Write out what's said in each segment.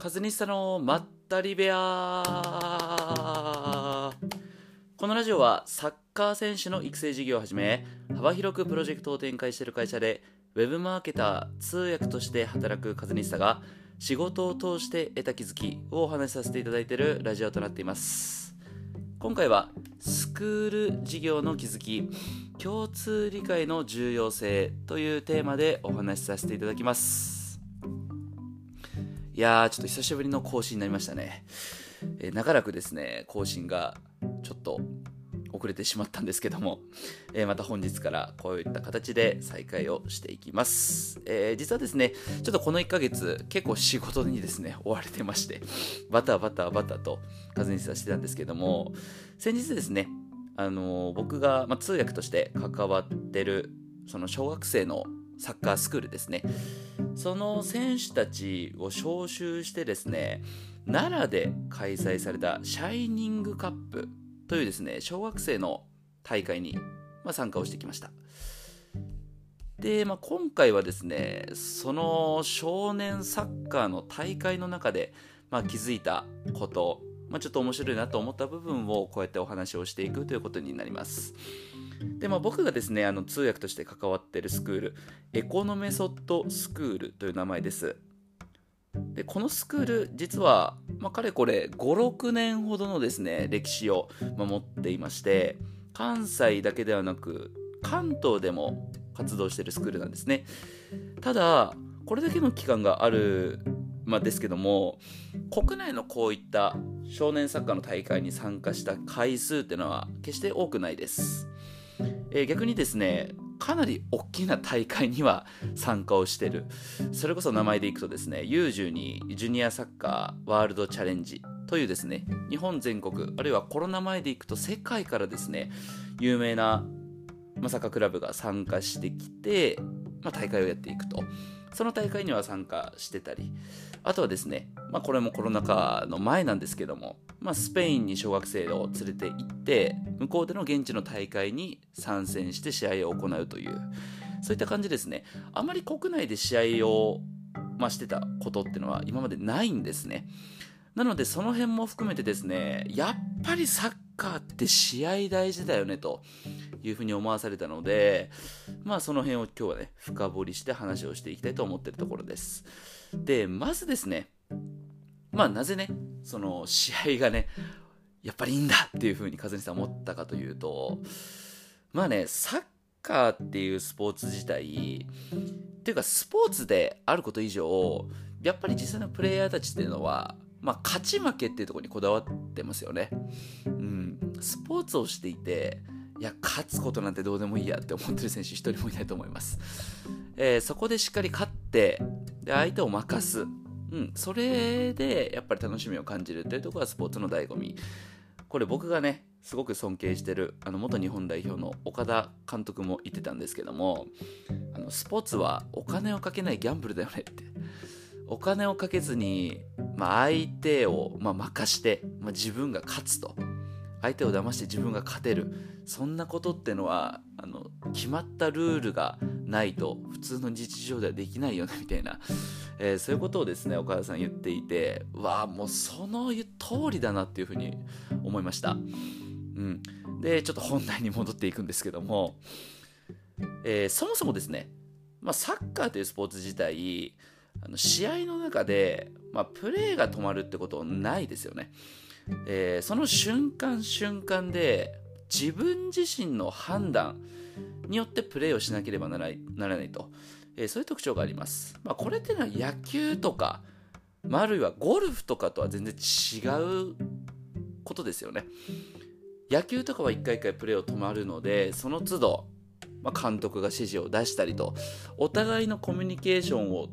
カズニスタのまったり部屋。このラジオはサッカー選手の育成事業をはじめ幅広くプロジェクトを展開している会社でウェブマーケター通訳として働くカズニスタが仕事を通して得た気づきをお話しさせていただいているラジオとなっています。今回はスクール事業の気づき共通理解の重要性というテーマでお話しさせていただきます。いやー、ちょっと久しぶりの更新になりましたね。えー、長らくですね、更新がちょっと遅れてしまったんですけども、えー、また本日からこういった形で再開をしていきます。えー、実はですね、ちょっとこの1ヶ月結構仕事にですね、追われてまして、バタバタバタと数にさせてたんですけども、先日ですね、あの、僕が、ま、通訳として関わってる、その小学生のサッカースクールですね。その選手たちを招集してですね、奈良で開催されたシャイニングカップというですね、小学生の大会に、ま、参加をしてきました。で、まあ、今回はですね、その少年サッカーの大会の中で、まあ、気づいたこと、まあ、ちょっと面白いなと思った部分をこうやってお話をしていくということになります。で、まあ、僕がですねあの通訳として関わってるスクールエコノメソッドスクールという名前です。でこのスクール実は、まあ、かれこれ56年ほどのですね歴史を持っていまして関西だけではなく関東でも活動してるスクールなんですね。ただこれだけの期間がある、まあ、ですけども国内のこういった少年サッカーの大会に参加した回数っていうのは決して多くないです。えー、逆にですねかなり大きな大会には参加をしてる。それこそ名前でいくとですね U12 ジュニアサッカーワールドチャレンジというですね日本全国あるいはコロナ前でいくと世界からですね有名なまさかクラブが参加してきて、まあ、大会をやっていくと。その大会には参加してたり。あとはですね、まあ、これもコロナ禍の前なんですけども、まあ、スペインに小学生を連れて行って向こうでの現地の大会に参戦して試合を行うというそういった感じですね。あまり国内で試合を、まあ、してたことっていうのは今までないんですね。なのでその辺も含めてですねやっぱりサッカーって試合大事だよねというふうに思わされたのでまあその辺を今日はね深掘りして話をしていきたいと思ってるところですでまずですねまあなぜねその試合がねやっぱりいいんだっていうふうに風にさん思ったかというとまあねサッカーっていうスポーツ自体っていうかスポーツであること以上やっぱり実際のプレイヤーたちっていうのはまあ、勝ち負けっていうところにこだわってますよね。うん。スポーツをしていて、いや、勝つことなんてどうでもいいやって思ってる選手一人もいないと思います。えー、そこでしっかり勝って、で、相手を任す。うん。それで、やっぱり楽しみを感じるっていうところがスポーツの醍醐味。これ僕がね、すごく尊敬してる、あの、元日本代表の岡田監督も言ってたんですけども、あの、スポーツはお金をかけないギャンブルだよねって。お金をかけずに、まあ、相手を、まあ、任して、まあ、自分が勝つと相手を騙して自分が勝てる。そんなことってのはあの決まったルールがないと普通の日常ではできないよね みたいな、えー、そういうことをですね岡田さん言っていてわあもうその通りだなっていうふうに思いました、うん、でちょっと本題に戻っていくんですけども、えー、そもそもですね、まあ、サッカーというスポーツ自体あの試合の中で、まあ、プレーが止まるってことはないですよね。えー、その瞬間瞬間で自分自身の判断によってプレーをしなければならないと、えー、そういう特徴があります。まあ、これっていうのは野球とか、まあ、あるいはゴルフとかとは全然違うことですよね。野球とかは一回一回プレーを止まるので、その都度、まあ、監督が指示を出したりと、お互いのコミュニケーションを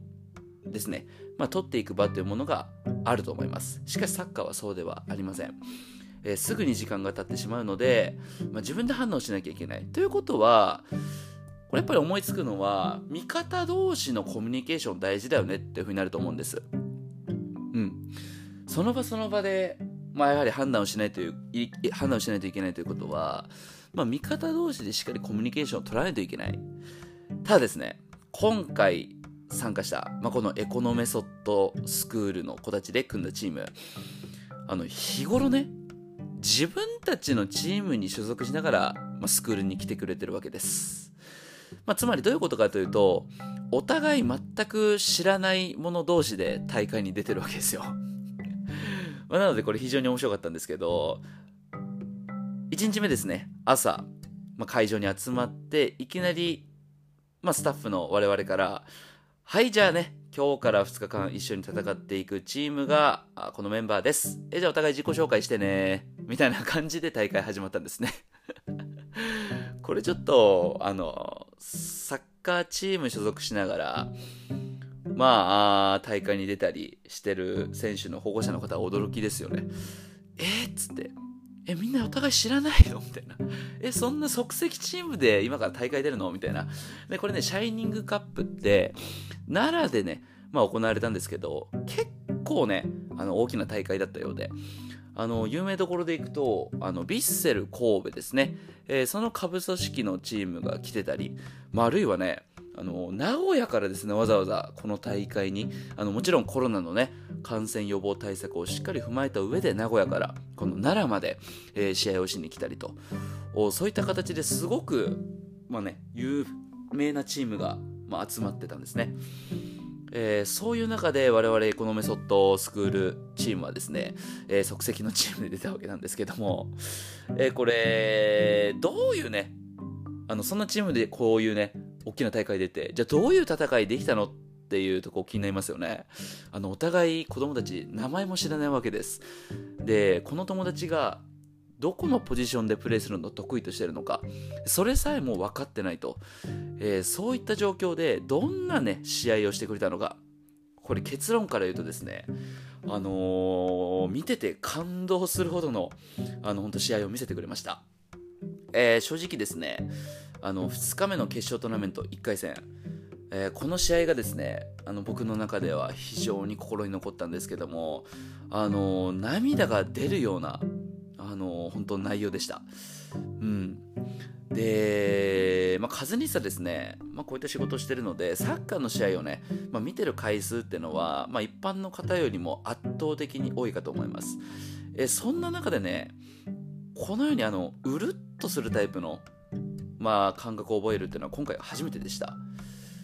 ですね、まあ、取っていく場というものがあると思います。しかしサッカーはそうではありません、えー、すぐに時間が経ってしまうので、まあ、自分で反応しなきゃいけない。ということはこれやっぱり思いつくのは味方同士のコミュニケーション大事だよね。っていうふうになると思うんです。うん。その場その場でまあやはり判断をしないという判断をしないといけないということはまあ味方同士でしっかりコミュニケーションを取らないといけない。ただですね今回参加した、まあ、このエコノメソッドスクールの子たちで組んだチーム、あの、日頃ね、自分たちのチームに所属しながら、まあ、スクールに来てくれてるわけです。まあ、つまりどういうことかというと、お互い全く知らない者同士で大会に出てるわけですよ。まあ、なのでこれ非常に面白かったんですけど、1日目ですね、朝、まあ、会場に集まって、いきなり、まあ、スタッフの我々から、はい、じゃあね、今日から2日間一緒に戦っていくチームが、このメンバーです。え、じゃあお互い自己紹介してね。みたいな感じで大会始まったんですね これちょっと、あの、サッカーチーム所属しながら、まあ、大会に出たりしてる選手の保護者の方は驚きですよね。えー、っつって、え、みんなお互い知らないの？みたいな。え、そんな即席チームで今から大会出るの？みたいな。で、これね、シャイニングカップって、奈良でね、まあ行われたんですけど、結構ね、あの、大きな大会だったようで、あの、有名どころで行くと、あの、ヴィッセル神戸ですね、えー、その下部組織のチームが来てたり、まあ、あるいはね、あの、名古屋からですね、わざわざこの大会に、あの、もちろんコロナのね、感染予防対策をしっかり踏まえた上で名古屋からこの奈良まで、えー、試合をしに来たりとそういった形ですごく、まあね、有名なチームが、まあ、集まってたんですね。えー、そういう中で我々このメソッドスクールチームはですね、えー、即席のチームで出たわけなんですけども、えー、これどういうねあのそんなチームでこういうね大きな大会出てじゃあどういう戦いできたのっていうとこ気になりますよね。あのお互い子供たち名前も知らないわけです。でこの友達がどこのポジションでプレーするのを得意としてるのかそれさえも分かってないと、えー、そういった状況でどんなね試合をしてくれたのか。これ結論から言うとですねあのー、見てて感動するほどのあの本当試合を見せてくれました、えー、正直ですねあの2日目の決勝トーナメント1回戦えー、この試合がですねあの僕の中では非常に心に残ったんですけども、あの涙が出るようなあの本当内容でした。うん、で、まあ、数にさですね、まあ、こういった仕事をしてるのでサッカーの試合をね、まあ、見てる回数っていうのは、まあ、一般の方よりも圧倒的に多いかと思います。えそんな中でねこのようにあのうるっとするタイプの、まあ、感覚を覚えるっていうのは今回初めてでした。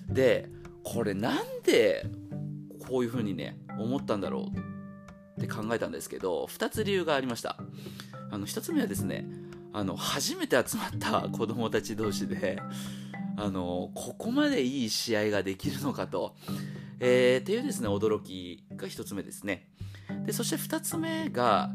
でこれなんでこういう風にね思ったんだろうって考えたんですけど2つ理由がありました。あの1つ目はですねあの初めて集まった 子供たち同士であのここまでいい試合ができるのかと、えー、っていうですね驚きが1つ目ですね。でそして2つ目が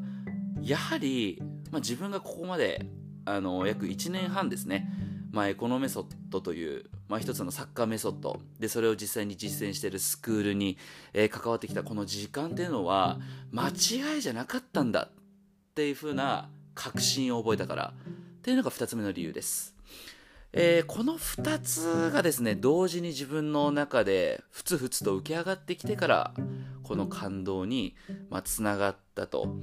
やはり、まあ、自分がここまであの約1年半ですねまあ、エコノメソッドという、まあ、一つのサッカーメソッドでそれを実際に実践しているスクールに、えー、関わってきたこの時間っていうのは間違いじゃなかったんだっていうふうな確信を覚えたからっていうのが2つ目の理由です。えー、この2つがですね同時に自分の中でふつふつと浮き上がってきてからこの感動につな、まあ、がったと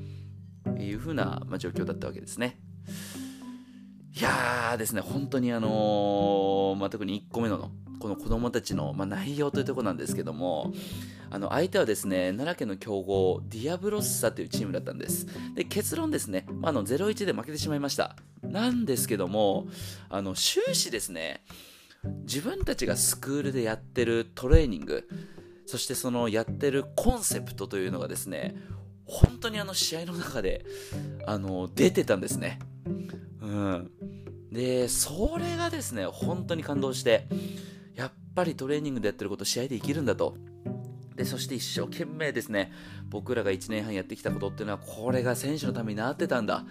いうふうな、まあ、状況だったわけですね。いやーですね、本当にあのー、まあ、特に1個目のこの子供たちの、まあ、内容というところなんですけども、あの相手はですね、奈良県の強豪、ディアブロッサというチームだったんです。で、結論ですね、まあ、あの0-1で負けてしまいました。なんですけども、あの終始ですね、自分たちがスクールでやってるトレーニング、そしてそのやってるコンセプトというのがですね、本当にあの試合の中であの出てたんですね。うん。で、それがですね、本当に感動して、やっぱりトレーニングでやってること試合で生きるんだと。で、そして一生懸命ですね、僕らが1年半やってきたことっていうのは、これが選手のためになってたんだ。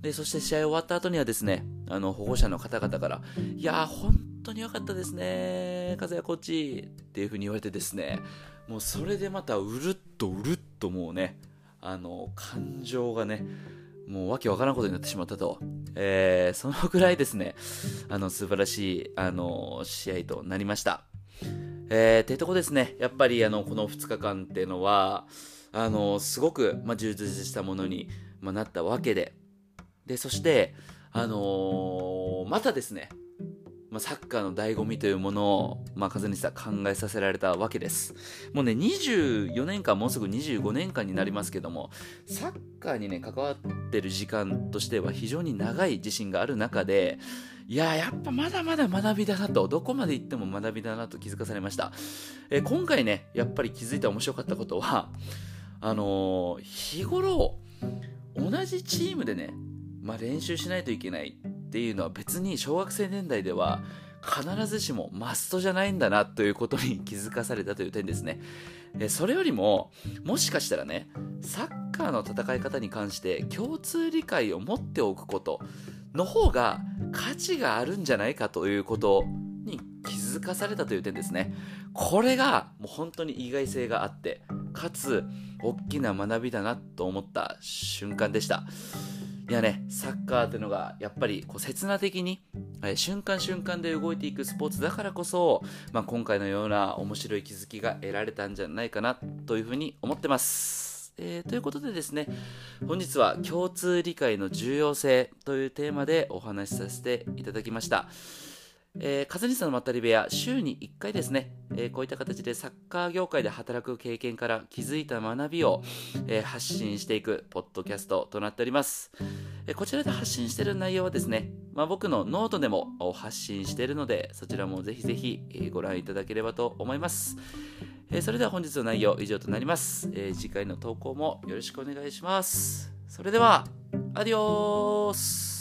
で、そして試合終わった後にはですね、あの、保護者の方々から、いやー、本当に良かったですね、和也コーチっていう風に言われてですね、もうそれでまたうるっとうるっともうね、あの、感情がね、もうわけわからんことになってしまったと。えー、そのぐらいですね、あの、素晴らしい、あの、試合となりました。えー、ってとこですね、やっぱり、あの、この2日間っていうのは、あの、すごく、まあ、充実したものに、まあ、なったわけで、で、そして、あのー、またですね、まあ、サッカーの醍醐味というものを、まあ、風西さん考えさせられたわけです。もうね、24年間、もうすぐ25年間になりますけども、サッカーにね、関わってる時間としては非常に長い自信がある中で、いややっぱまだまだ学びだなと、どこまで行っても学びだなと気づかされました。えー、今回ね、やっぱり気づいた面白かったことは、あのー、日頃、同じチームでね、まあ、練習しないといけないっていうのは別に小学生年代では必ずしもマストじゃないんだなということに気づかされたという点ですね。それよりも、もしかしたらね、サッカーの戦い方に関して共通理解を持っておくことの方が価値があるんじゃないかということに気づかされたという点ですね。これがもう本当に意外性があって、かつ大きな学びだなと思った瞬間でした。いやね、サッカーっていうのがやっぱりこう刹那的に、え瞬間瞬間で動いていくスポーツだからこそ、まあ、今回のような面白い気づきが得られたんじゃないかなというふうに思ってます。えー、ということでですね、本日は共通理解の重要性というテーマでお話しさせていただきました。えー、風西さんのまったり部屋、週に1回ですね、えー、こういった形でサッカー業界で働く経験から気づいた学びを、えー、発信していくポッドキャストとなっております。えー、こちらで発信している内容はですね、まあ、僕のノートでも発信しているので、そちらもぜひぜひ、ご覧いただければと思います。えそれでは本日の内容以上となります、え次回の投稿もよろしくお願いします。それでは、アディオース